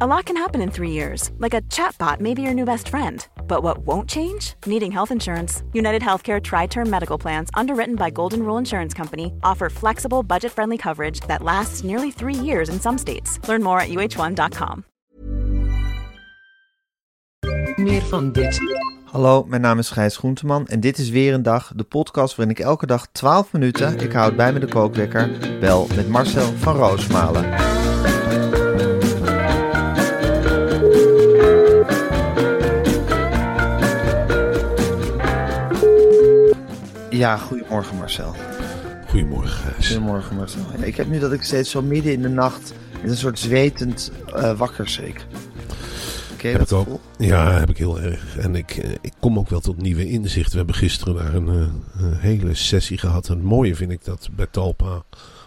A lot can happen in three years, like a chatbot may be your new best friend. But what won't change? Needing health insurance. United Healthcare Tri Term Medical Plans, underwritten by Golden Rule Insurance Company, offer flexible, budget friendly coverage that lasts nearly three years in some states. Learn more at uh1.com. Meer van dit. Hallo, mijn naam is Gijs Groenteman en dit is weer een dag, de podcast waarin ik elke dag 12 minuten, ik houd bij me de kookwekker, bel met Marcel van Roosmalen. Ja, goedemorgen Marcel. Goedemorgen, Gijs. Goedemorgen Marcel. Ja, ik heb nu dat ik steeds zo midden in de nacht met een soort zwetend uh, wakker schrik. Heb dat ik ook. Ja, heb ik heel erg. En ik, eh, ik kom ook wel tot nieuwe inzichten. We hebben gisteren daar een, eh, een hele sessie gehad. En het mooie vind ik dat bij Talpa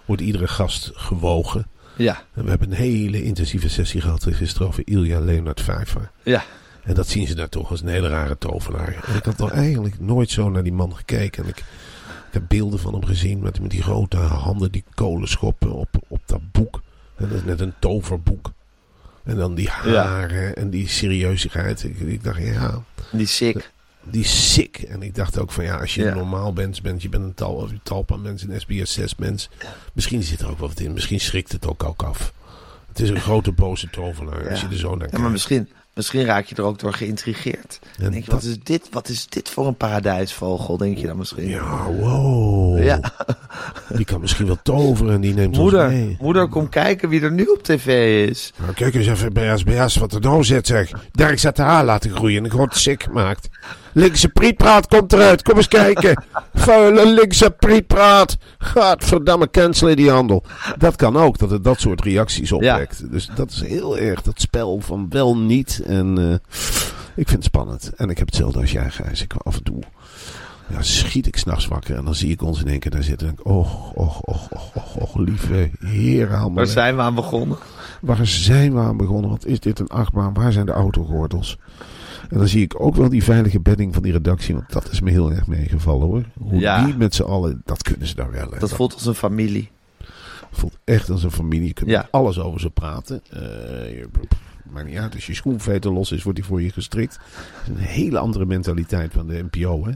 wordt iedere gast gewogen. Ja, En we hebben een hele intensieve sessie gehad gisteren over Ilja Leonard Vijver. ja. En dat zien ze daar toch als een hele rare tovenaar. En ik had toch eigenlijk nooit zo naar die man gekeken. En ik, ik heb beelden van hem gezien met, met die grote handen die kolen schoppen op, op dat boek. En dat is net een toverboek. En dan die haren en die serieusheid. Ik, ik dacht, ja, Die sick. die sick. En ik dacht ook van ja, als je Ja. normaal bent, bent, je bent een tal, of talpa mens, een SBS 6 mens. Misschien zit er ook wat in. Misschien schrikt het ook ook af. Het is een grote boze tovenaar als je er zo naar Ja, kijkt. maar misschien, misschien raak je er ook door geïntrigeerd. En denk je, dat- wat is, dit, wat is dit voor een paradijsvogel, denk je dan misschien? Ja, wow. Ja. Die kan misschien wel toveren en die neemt ons Moeder, mee. moeder, kom kijken wie er nu op tv is. Nou, kijk eens even bij SBS wat er nou zit, zeg. Dirk zet de haar laten groeien en ik word sick maakt. Linkse prietpraat komt eruit, kom eens kijken. Vuile linkse prietpraat. Gadverdamme, cancelen die handel. Dat kan ook, dat het dat soort reacties opwekt. Dus dat is heel erg dat spel van wel niet. En eh, ik vind het spannend. En ik heb hetzelfde als jij, Gijs. Ik af en toe... Ja, schiet ik s'nachts wakker en dan zie ik ons in één keer daar zitten. En denk ik, och, och, och, och, och, och, lieve heer, Waar weg. zijn we aan begonnen? Waar zijn we aan begonnen? Wat is dit een achtbaan? Waar zijn de autogordels? En dan zie ik ook wel die veilige bedding van die redactie. Want dat is me heel erg meegevallen hoor. Hoe Ja. die met z'n allen, dat kunnen ze daar wel. hè. Dat voelt als een familie. voelt echt als een familie. Je kunt Ja. alles over ze praten. Je, pff, maakt niet uit. Als je schoenveter los is, wordt die voor je gestrikt. Dat is een hele andere mentaliteit van de NPO. Hè?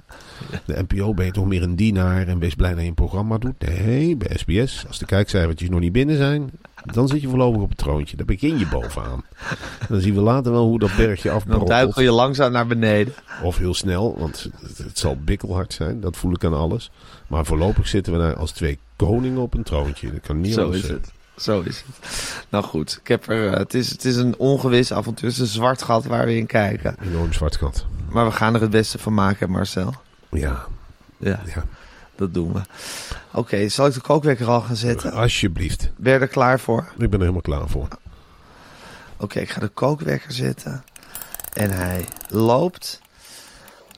De NPO ben je toch meer een dienaar en wees blij dat je een programma doet. Nee, bij SBS, als de kijkcijfertjes nog niet binnen zijn, dan zit je voorlopig op het troontje. Daar begin je bovenaan. En dan zien we later wel hoe dat bergje Dan afbrokkelt. duikel je langzaam naar beneden. Of heel snel, want het, zal bikkelhard zijn. Dat voel ik aan alles. Maar voorlopig zitten we daar als twee koningen op een troontje. Dat kan niet Zo is zijn. het. Zo is het. Nou goed, ik heb er, eh, het, is, het is een ongewis avontuur. Het is een zwart gat waar we in kijken. Enorm zwart gat. Maar we gaan er het beste van maken, Marcel. Ja, Ja, ja. dat doen we. Oké, zal ik de kookwekker al gaan zetten? Alsjeblieft. Ben je er klaar voor? Ik ben er helemaal klaar voor. Oké, ik ga de kookwekker zetten. En hij loopt.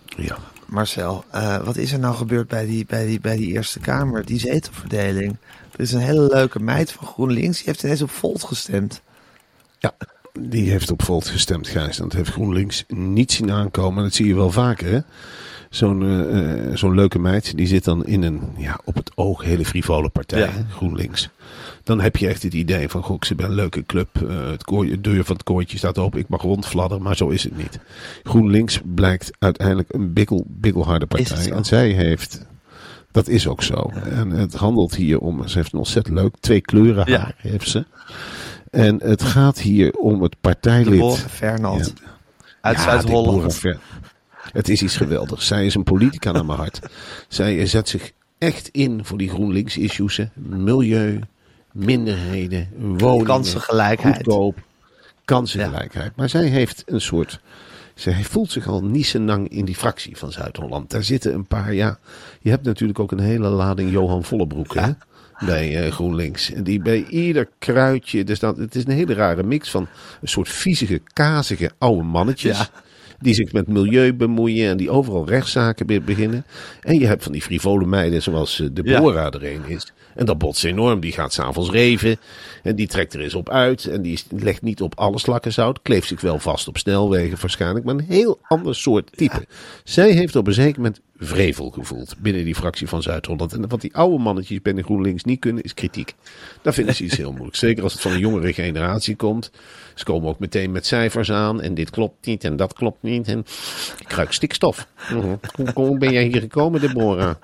Ja. Marcel, eh, wat is er nou gebeurd bij die, bij, die, bij die Eerste Kamer? Die zetelverdeling. Er is een hele leuke meid van GroenLinks. Die heeft ineens op Volt gestemd. ja. Die heeft op Volt gestemd, Gijs. Dat heeft GroenLinks niet zien aankomen. Dat zie je wel vaker, hè? Zo'n eh, eh, zo'n leuke meid, die zit dan in een, ja, op het oog hele frivole partij, Ja. GroenLinks. Dan heb je echt het idee van, goh, ik zit bij een leuke club. eh, het kooi, de deur van het kooitje staat open, ik mag rondfladderen, maar zo is het niet. GroenLinks blijkt uiteindelijk een bikkel, bikkelharde partij. En zij heeft, dat is ook zo. En het handelt hier om, ze heeft een ontzettend leuk, twee kleuren Ja. haar heeft ze. En het gaat hier om het De partijlid. Boren Fernand. Ja. Uit Ja, Zuid-Holland. Het is iets geweldigs. Zij is een politica naar mijn hart. Zij zet zich echt in voor die GroenLinks-issues. Milieu, minderheden, woningen, Kansengelijkheid. goedkoop, kansengelijkheid. Maar zij heeft een soort... Zij voelt zich al niezenang in die fractie van Zuid-Holland. Daar zitten een paar, ja... Je hebt natuurlijk ook een hele lading Johan Vollebroek, hè? bij eh, GroenLinks. En die bij ieder kruidje, dus dat, het is een hele rare mix van een soort viezige, kazige oude mannetjes. Ja. Die zich met milieu bemoeien en die overal rechtszaken be- beginnen. En je hebt van die frivole meiden zoals eh, Deborah er een is. En dat botst enorm. Die gaat s'avonds reven. En die trekt er eens op uit. En die legt niet op alle slakken zout. Kleeft zich wel vast op snelwegen waarschijnlijk. Maar een heel ander soort type. Zij heeft op een zeker moment vrevel gevoeld binnen die fractie van Zuid-Holland. En wat die oude mannetjes binnen GroenLinks niet kunnen, is kritiek. Dat vinden ze iets heel moeilijks. Zeker als het van een jongere generatie komt. Ze komen ook meteen met cijfers aan. En dit klopt niet en dat klopt niet. En ik ruik stikstof. Mhm. hoe, hoe ben jij hier gekomen, Deborah?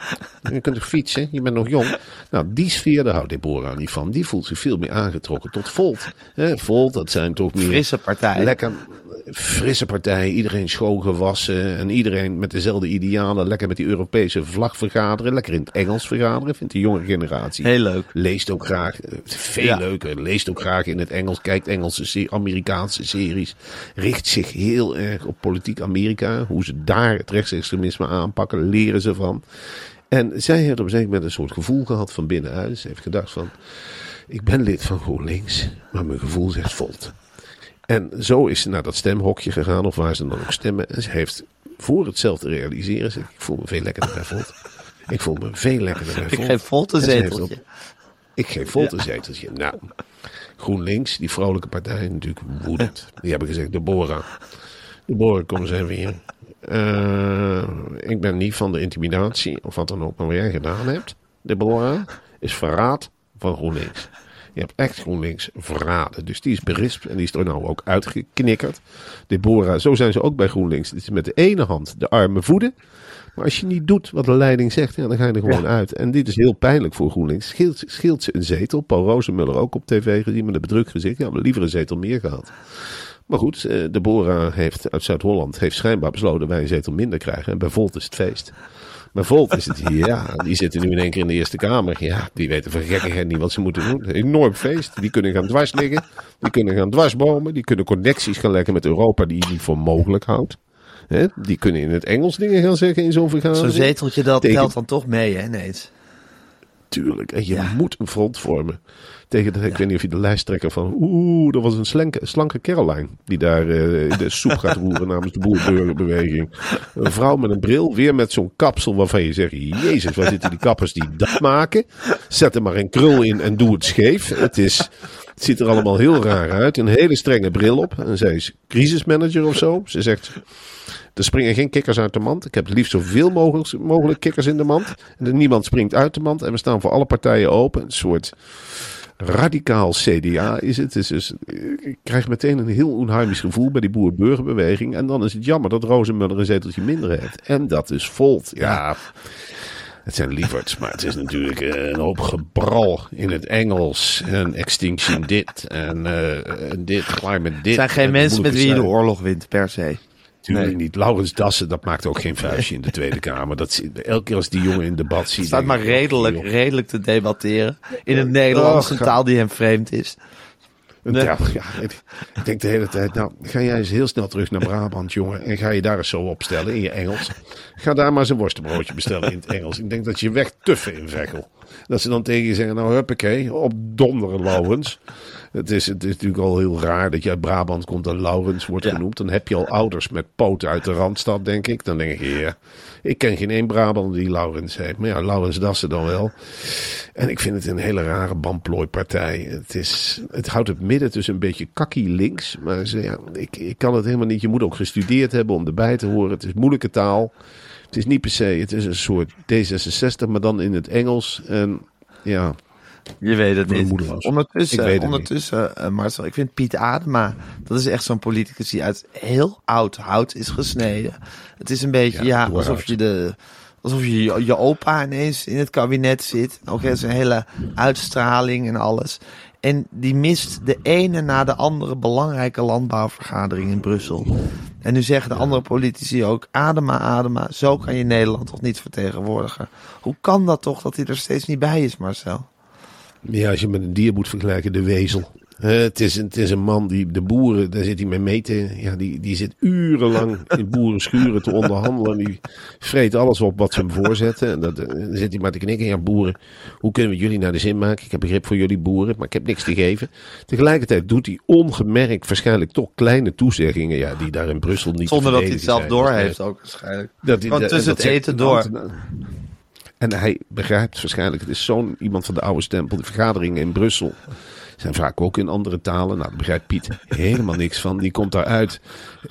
Je kunt toch fietsen? Je bent nog jong. Nou, die sfeer, daar houdt Deborah niet van. Die voelt zich veel meer aangetrokken tot Volt. Hè, Volt, dat zijn toch meer... Frisse partij. Lekker frisse partij, iedereen schoongewassen en iedereen met dezelfde idealen. Lekker met die Europese vlag vergaderen, lekker in het Engels vergaderen, vindt de jonge generatie. Heel leuk. Leest ook graag, eh, veel Ja. leuker, leest ook graag in het Engels, kijkt Engelse, se- Amerikaanse series. Richt zich heel erg op politiek Amerika, hoe ze daar het rechtsextremisme aanpakken, leren ze van. En zij heeft op een zeker moment een soort gevoel gehad van binnenuit. Ze heeft gedacht van, ik ben lid van GroenLinks, maar mijn gevoel zegt Volt. En zo is ze naar dat stemhokje gegaan, of waar ze dan ook stemmen. En ze heeft voor het zelf te realiseren, ze, ik voel me veel lekkerder bij Volt. Ik voel me veel lekkerder bij Ik Volt. geef Volt een zeteltje. op- ik geef Volt een zeteltje. Nou, GroenLinks, die vrolijke partij, natuurlijk woedend. Die hebben gezegd, Deborah. Deborah, kom eens even hier. Eh, ik ben niet van de intimidatie, of wat dan ook, maar wat jij gedaan hebt, Deborah, is verraad van GroenLinks. Je hebt echt GroenLinks verraden. Dus die is berispt en die is er nou ook uitgeknikkerd. Deborah, zo zijn ze ook bij GroenLinks. Het is met de ene hand de armen voeden. Maar als je niet doet wat de leiding zegt, ja, dan ga je er gewoon uit. En dit is heel pijnlijk voor GroenLinks. Scheelt, scheelt ze een zetel. Paul Rozenmuller ook op tv gezien met een bedrukt gezicht. Ja, maar liever een zetel meer gehad. Maar goed, eh, Deborah heeft uit Zuid-Holland heeft schijnbaar besloten wij een zetel minder krijgen. En bij Volt is het feest. Bij Volt is het hier, ja, die zitten nu in één keer in de Eerste Kamer. Ja, die weten van gekkigheid niet wat ze moeten doen. Een enorm feest. Die kunnen gaan dwars liggen. Die kunnen gaan dwarsbomen. Die kunnen connecties gaan leggen met Europa die je niet voor mogelijk houdt. Hè? Die kunnen in het Engels dingen gaan zeggen in zo'n vergadering. Zo'n zeteltje dat Tegen- telt dan toch mee, hè, ineens. Tuurlijk. En je Ja. moet een front vormen. Tegen de, ik weet niet of je de lijsttrekker van. Oeh, dat was een slanke, slanke Caroline. Die daar eh, de soep gaat roeren namens de boerburgerbeweging. Een vrouw met een bril. Weer met zo'n kapsel waarvan je zegt: Jezus, waar zitten die kappers die dat maken? Zet er maar een krul in en doe het scheef. Het, is, het ziet er allemaal heel raar uit. Een hele strenge bril op. En zij is crisismanager of zo. Ze zegt. Er springen geen kikkers uit de mand. Ik heb het liefst zoveel mogelijk, mogelijk kikkers in de mand. En niemand springt uit de mand. En we staan voor alle partijen open. Een soort radicaal CDA is het. Dus, dus ik krijg meteen een heel onheimisch gevoel bij die boer-burgerbeweging. En dan is het jammer dat Rozenmuller een zeteltje minder heeft. En dat is Volt. Ja, het zijn lieverds, maar het is natuurlijk eh, een hoop gebral in het Engels. En Extinction dit en eh, en dit, climate dit. Het zijn geen En mensen met wie je de oorlog wint, per se. Tuurlijk Nee. niet. Laurens Dassen, dat maakt ook geen vuistje in de Tweede Kamer. Dat, elke keer als die jongen in debat ziet... Het staat maar ik, redelijk, redelijk te debatteren. In het Nederlands, een taal die hem vreemd is. Nee. ja, ik, ik denk de hele tijd, nou, ga jij eens heel snel terug naar Brabant, jongen. En ga je daar eens zo opstellen in je Engels. Ga daar maar eens een worstenbroodje bestellen in het Engels. Ik denk dat je weg tuffen in Veghel. Dat ze dan tegen je zeggen, nou huppakee, op donderen Laurens. Het is, het is natuurlijk al heel raar dat je uit Brabant komt en Laurens wordt Ja. genoemd. Dan heb je al ouders met poten uit de Randstad, denk ik. Dan denk je, ja, ik ken geen één Brabander die Laurens heeft. Maar ja, Laurens Dassen dan wel. En ik vind het een hele rare bamplooipartij. Het, is, het houdt het midden tussen een beetje kakkie links. Maar ja, ik, ik kan het helemaal niet. Je moet ook gestudeerd hebben om erbij te horen. Het is moeilijke taal. Het is niet per se. Het is een soort D66, maar dan in het Engels. En ja, Je weet het niet. Ondertussen, Ik het ondertussen eh, Marcel, ik vind Piet Adema, dat is echt zo'n politicus die uit heel oud hout is gesneden. Het is een beetje, Ja, ja, alsof je de... Alsof je, je je opa ineens in het kabinet zit. Ook heeft zijn hele uitstraling en alles. En die mist de ene na de andere belangrijke landbouwvergadering in Brussel. En nu zeggen de andere politici ook: Adema, Adema, zo kan je Nederland toch niet vertegenwoordigen. Hoe kan dat toch dat hij er steeds niet bij is, Marcel? Ja, als je met een dier moet vergelijken, de wezel. Het, is, een- het is een man die de boeren, daar zit hij mee mee te. Ja, die, die zit urenlang in boerenschuren te onderhandelen. Die vreet alles op wat ze hem voorzetten. En dat, eh, dan zit hij maar te knikken. Ja, boeren, hoe kunnen we jullie naar de zin maken? Ik heb begrip voor jullie boeren, maar ik heb niks te geven. Tegelijkertijd doet hij ongemerkt waarschijnlijk toch kleine toezeggingen. Ja, die daar in Brussel niet Zonder dat hij het zelf zijn. door Dus, heeft ook waarschijnlijk. dat Want tussen het eten door. En hij begrijpt waarschijnlijk, het is zo'n iemand van de oude stempel, de vergaderingen in Brussel zijn vaak ook in andere talen. Nou, daar begrijpt Piet helemaal niks van. Die komt daaruit.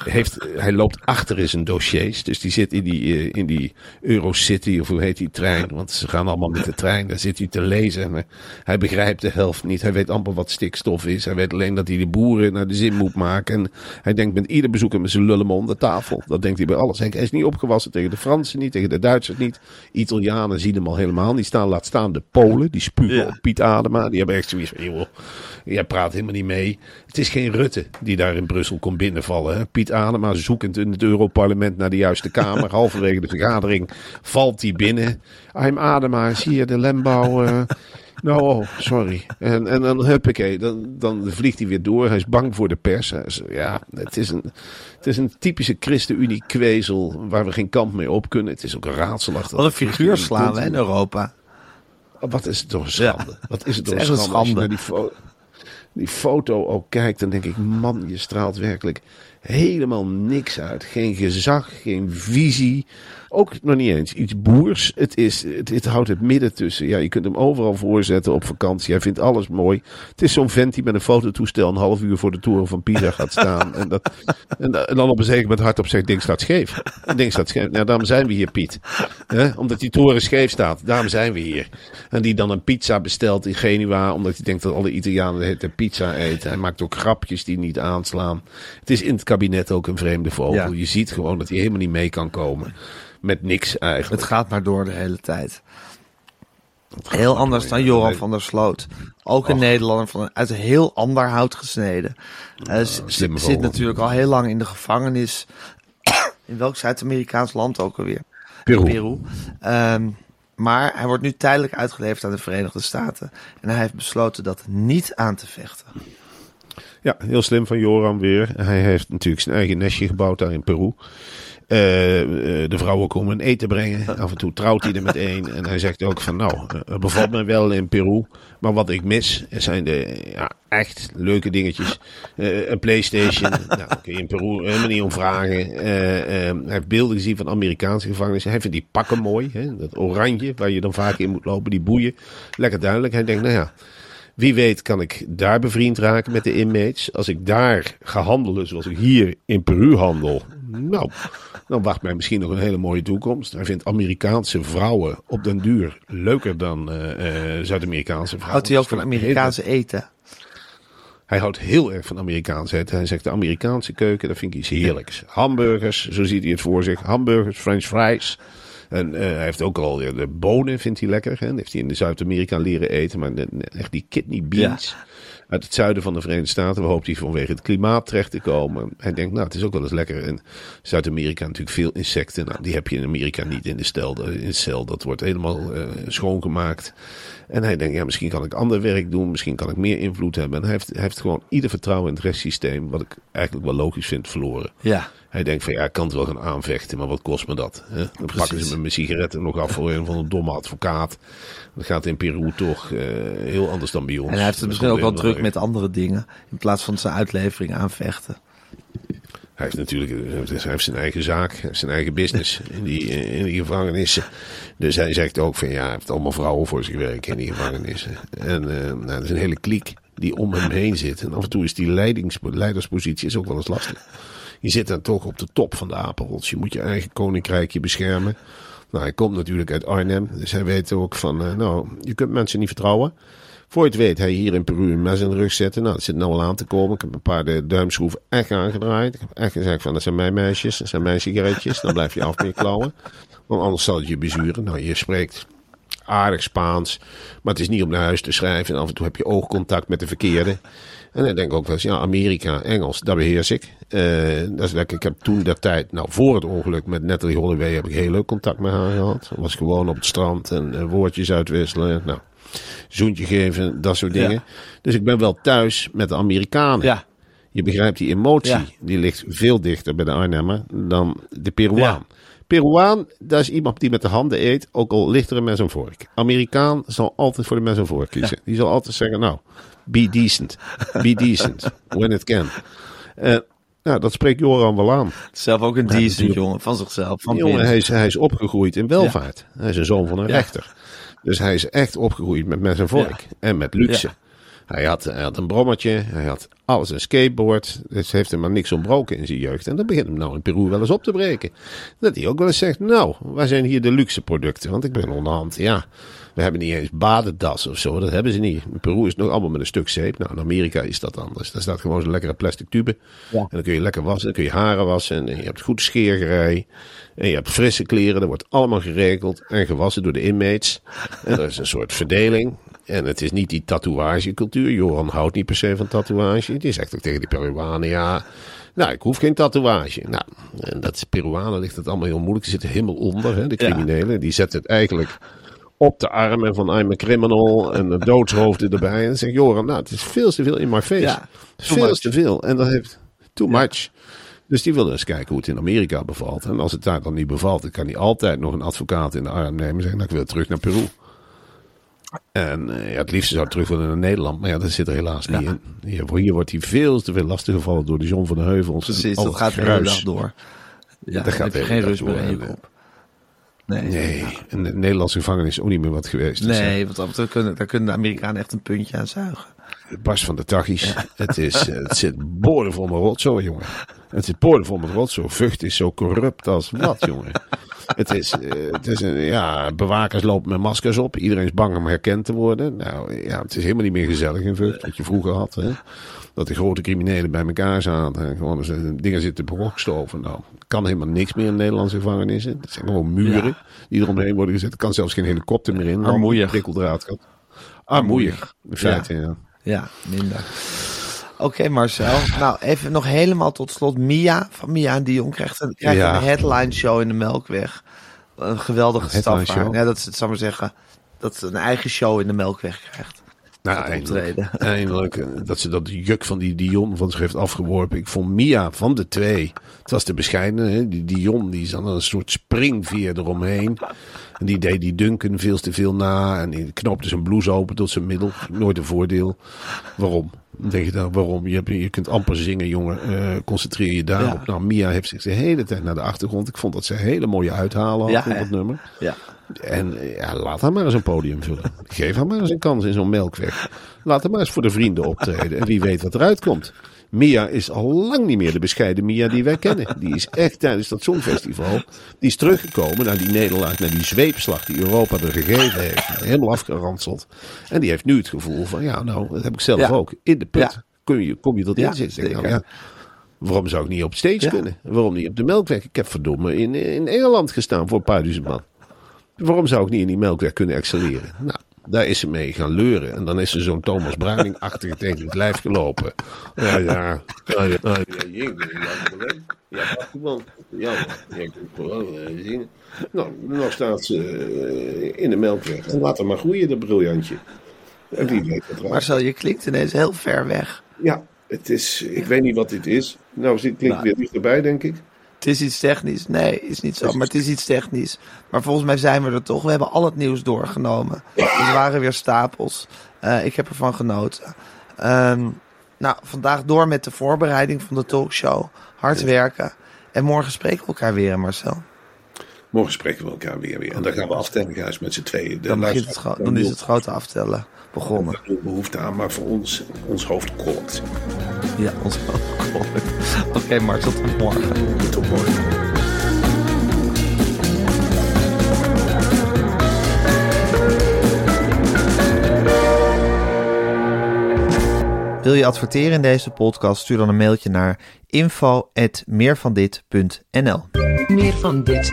Heeft, hij loopt achter in zijn dossiers. Dus die zit in die, eh, in die Eurocity, of hoe heet die trein? Want ze gaan allemaal met de trein. Daar zit hij te lezen. Maar hij begrijpt de helft niet. Hij weet amper wat stikstof is. Hij weet alleen dat hij de boeren naar de zin moet maken. En hij denkt met ieder bezoeker met zijn lullen om de tafel. Dat denkt hij bij alles. Hij is niet opgewassen tegen de Fransen niet, tegen de Duitsers niet. Italianen zien hem al helemaal niet staan. Laat staan de Polen. Die spugen Ja. op Piet Adema. Die hebben echt zoiets van, joh, jij praat helemaal niet mee. Het is geen Rutte die daar in Brussel komt binnenvallen. Hè? Piet Adema zoekend in het Europarlement naar de juiste kamer. Halverwege de vergadering valt hij binnen. I'm Adema, zie je de landbouw... eh, nou, oh, sorry. En, en dan huppakee, dan, dan vliegt hij weer door. Hij is bang voor de pers. Is- ja, het is een, het is een typische ChristenUnie-kwezel waar we geen kant mee op kunnen. Het is ook raadselachtig. Wat een figuur slaan we in Europa. Wat is het toch een schande? Wat is het toch een een schande. Die foto ook kijkt, dan denk ik, man, je straalt werkelijk helemaal niks uit. Geen gezag, geen visie. Ook nog niet eens iets boers. Het, is, het, houdt het midden tussen. Ja, je kunt hem overal voorzetten op vakantie. Hij vindt alles mooi. Het is zo'n vent die met een fototoestel een half uur voor de toren van Pisa gaat staan. en, dat, en, da- en dan op een zeker moment hardop zegt, ding staat scheef. Ding staat scheef. Nou, daarom zijn we hier, Piet. Omdat die toren scheef staat. Daarom zijn we hier. En die dan een pizza bestelt in Genua. Omdat hij denkt dat alle Italianen de pizza eten. Hij maakt ook grapjes die niet aanslaan. Het is in het kabinet ook een vreemde vogel. Ja. Je ziet gewoon dat hij helemaal niet mee kan komen. Met niks eigenlijk. Het gaat maar door de hele tijd. Heel anders dan Joran van der Sloot. Ook een Nederlander van uit een heel ander hout gesneden. Hij slimme zit natuurlijk al heel lang in de gevangenis. In welk Zuid-Amerikaans land ook alweer? Peru. Peru. Ehm, maar hij wordt nu tijdelijk uitgeleverd aan de Verenigde Staten. En hij heeft besloten dat niet aan te vechten. Ja, heel slim van Joram weer. Hij heeft natuurlijk zijn eigen nestje gebouwd daar in Peru. Eh, eh, de vrouwen komen een eten brengen. Af en toe trouwt hij er met één. En hij zegt ook van nou, eh, het bevalt me wel in Peru. Maar wat ik mis zijn de ja, echt leuke dingetjes. Eh, een Playstation. nou, kun je in Peru helemaal niet om vragen. Eh, eh, hij heeft beelden gezien van Amerikaanse gevangenissen. Hij vindt die pakken mooi. Hè? Dat oranje waar je dan vaak in moet lopen. Die boeien. Lekker duidelijk. Hij denkt nou ja. Wie weet kan ik daar bevriend raken met de inmates. Als ik daar ga handelen zoals ik hier in Peru handel. Nou, dan wacht mij misschien nog een hele mooie toekomst. Hij vindt Amerikaanse vrouwen op den duur leuker dan eh, eh, Zuid-Amerikaanse vrouwen. Houdt hij ook van Amerikaanse eten? hij houdt heel erg van Amerikaans eten. Hij zegt de Amerikaanse keuken, dat vind ik iets heerlijks. Hamburgers, zo ziet hij het voor zich. Hamburgers, french fries. En eh, hij heeft ook al ja, de bonen, vindt hij lekker. Hè? Dat heeft hij in Zuid-Amerika leren eten. Maar de- echt die kidney beans uit het zuiden van de Verenigde Staten. Waar hoopt hij vanwege het klimaat terecht te komen. Hij denkt, nou, het is ook wel eens lekker. In Zuid-Amerika natuurlijk veel insecten. Nou, die heb je in Amerika niet in de, stel, in de cel. Dat wordt helemaal eh, schoongemaakt. En hij denkt, ja, misschien kan ik ander werk doen. Misschien kan ik meer invloed hebben. En hij heeft, hij heeft gewoon ieder vertrouwen in het rechtssysteem. Wat ik eigenlijk wel logisch vind, verloren. Ja. Hij denkt van ja, ik kan het wel gaan aanvechten, maar wat kost me dat? Hè? Dan pakken ze me mijn sigaretten nog af voor een van een domme advocaat. Dat gaat in Peru toch eh, heel anders dan bij ons. En hij heeft het Dat misschien ook wel druk met andere dingen. In plaats van zijn uitlevering aanvechten. Hij heeft natuurlijk hij heeft zijn eigen zaak, hij heeft zijn eigen business in die, in die gevangenissen. Dus hij zegt ook van ja, hij heeft allemaal vrouwen voor zich werken in die gevangenissen. En eh nou, er is een hele kliek die om hem heen zit. En af en toe is die leidings, leiderspositie is ook wel eens lastig. Je zit dan toch op de top van de apenrots. Je moet je eigen koninkrijkje beschermen. Nou, hij komt natuurlijk uit Arnhem. Dus hij weet ook van, eh, nou, je kunt mensen niet vertrouwen. Voor je het weet, hij hier in Peru een mes in de rug zetten. Nou, dat zit nou al aan te komen. Ik heb een paar de duimschroeven echt aangedraaid. Ik heb echt gezegd van, dat zijn mijn meisjes, dat zijn mijn sigaretjes. Dan blijf je af mee klauwen. Want anders zal het je bezuren. Nou, je spreekt aardig Spaans. Maar het is niet om naar huis te schrijven. En af en toe heb je oogcontact met de verkeerde. En dan denk ik ook wel eens, ja, Amerika, Engels, dat beheers ik. Eh, dat is lekker. Ik heb toen dat tijd, nou voor het ongeluk met Natalie Holloway, heb ik heel leuk contact met haar gehad. Was gewoon op het strand en eh, woordjes uitwisselen. Nou, Zoentje geven, dat soort dingen. Ja. Dus ik ben wel thuis met de Amerikanen. Ja, Je begrijpt die emotie, Ja. die ligt veel dichter bij de Arnhemmer dan de Peruaan. Peruaan, dat is iemand die met de handen eet, ook al ligt er een mes en vork. Amerikaan zal altijd voor de mes en vork kiezen. Die zal altijd zeggen, nou, be decent. Be decent, when it can. Eh, nou, dat spreekt Joran wel aan. zelf ook een decent jongen van zichzelf. Van Die jongen, hij is, hij is opgegroeid in welvaart. Hij is een zoon van een rechter. Dus hij is echt opgegroeid met mes en vork. En met luxe. Hij, had, hij had een brommetje, hij had alles, een skateboard. Dus heeft hem maar niks ontbroken in zijn jeugd. En dat begint hem nou in Peru wel eens op te breken. Dat hij ook wel eens zegt, nou, waar zijn hier de luxe producten? Want ik ben onderhand, ja, we hebben niet eens badendas of zo. Dat hebben ze niet. In Peru is het nog allemaal met een stuk zeep. Nou, in Amerika is dat anders. Daar staat gewoon zo'n lekkere plastic tube. En dan kun je lekker wassen, dan kun je haren wassen. En je hebt goed scheergerei. En je hebt frisse kleren. Dat wordt allemaal geregeld en gewassen door de inmates. En er is een soort verdeling. En het is niet die tatoeagecultuur. Johan houdt niet per se van tatoeage. Die zegt ook tegen die Peruanen, ja... Nou, ik hoef geen tatoeage. Nou, en dat Peruanen ligt het allemaal heel moeilijk. Die zitten helemaal onder, hè, de Ja. criminelen. Die zetten het eigenlijk op de armen van I'm a criminal en de doodshoofden erbij. En dan zeg ik, Joran, nou, het is veel te veel in my face. Ja, veel much. te veel. En dat heeft too much. Dus die wilde eens kijken hoe het in Amerika bevalt. En als het daar dan niet bevalt, dan kan hij altijd nog een advocaat in de arm nemen en zeggen, nou, ik wil terug naar Peru. En eh, ja, het liefste zou terug willen naar Nederland, maar ja, dat zit er helaas niet in. Hier, wordt hij veel te veel lastiggevallen door de John van de Heuvels. Precies, dat gaat de hele dag door. Ja, Dat gaat de hele geen dag rust door. kop. Nee, Nee, en de Nederlandse gevangenis is ook niet meer wat geweest. Dus, nee want dat- daar kunnen, daar kunnen de Amerikanen echt een puntje aan zuigen. Bas van de Tachis. Het, is, eh, het zit boordevol met rotzooi, jongen. Het zit boordevol met rotzooi. Vught is zo corrupt als wat, jongen. Het is, eh, het is een, ja, bewakers lopen met maskers op. Iedereen is bang om herkend te worden. Nou, ja, het is helemaal niet meer gezellig in Vught, wat je vroeger had. Hè? Dat de grote criminelen bij elkaar zaten. En gewoon eens, dingen zitten brokstoven. Nou, kan helemaal niks meer in Nederlandse gevangenissen. Het zijn gewoon muren Ja. die eromheen worden gezet. Er kan zelfs geen helikopter meer in. Armoeig. Prikkeldraad. Armoeig, in feite, ja. Ja, minder. Oké, Marcel. Nou, even nog helemaal tot slot. Mia van Mia en Dion krijgt een, krijgt Ja. een headline show in de Melkweg. Een geweldige stap. Ja, dat ze, het zal maar zeggen, dat ze een eigen show in de Melkweg krijgt. Nou, eindelijk, eh, Dat ze dat juk van die Dion van zich heeft afgeworpen. Ik vond Mia van de twee. Het was de bescheidene. Hè? Die Dion die zat aan een soort springveer eromheen. En die deed die Duncan veel te veel na. En die knoopte zijn blouse open tot zijn middel. Nooit een voordeel. Waarom? Dan denk je dan, waarom? Je, hebt, je kunt amper zingen, jongen. Eh, concentreer je daarop. Ja. Nou, Mia heeft zich de hele tijd naar de achtergrond. Ik vond dat ze hele mooie uithalen had Ja, in dat nummer. Ja. En ja, laat haar maar eens een podium vullen. Geef haar maar eens een kans in zo'n melkweg. Laat haar maar eens voor de vrienden optreden. En wie weet wat eruit komt. Mia is al lang niet meer de bescheiden Mia die wij kennen. Die is echt tijdens dat Songfestival. Die is teruggekomen naar die nederlaag, naar die zweepslag die Europa er gegeven heeft. Helemaal afgeranseld. En die heeft nu het gevoel van, ja nou, dat heb ik zelf Ja. ook. In de put Ja. kom, je, kom je tot Ja, inzicht. Nou, ja, waarom zou ik niet op stage kunnen? Waarom niet op de melkweg? Ik heb verdomme in, in Engeland gestaan voor een paar duizend man. Waarom zou ik niet in die melkweg kunnen excelleren? Nou, daar is ze mee gaan leuren. En dan is ze zo'n Thomas Bruining-achtige tegen het lijf gelopen. Ja, ja. Ja, ja, ja, ja. Ja, eh. Nou, nog staat ze eh, in de melkweg. En laat haar maar groeien, dat briljantje. Marcel, je klinkt ineens heel ver weg. Ja, het is, ik weet niet wat dit is. Nou, zit klinkt Nou. weer dichterbij, denk ik. Het is iets technisch. Nee, is niet zo, maar het is iets technisch. Maar volgens mij zijn we er toch. We hebben al het nieuws doorgenomen. Er waren weer stapels. Eh, ik heb ervan genoten. Ehm, nou, vandaag door met de voorbereiding van de talkshow. Hard werken. En morgen spreken we elkaar weer, Marcel. Morgen spreken we elkaar weer weer. En dan gaan we aftellen, juist met z'n tweeën. De Dan, het dan is het grote aftellen begonnen. Er behoefte aan, maar voor ons, ons hoofd kolokt. Ja, ons Oké, Marcel, tot morgen. Tot morgen. Wil je adverteren in deze podcast? Stuur dan een mailtje naar info.meervandit.nl Meer van dit.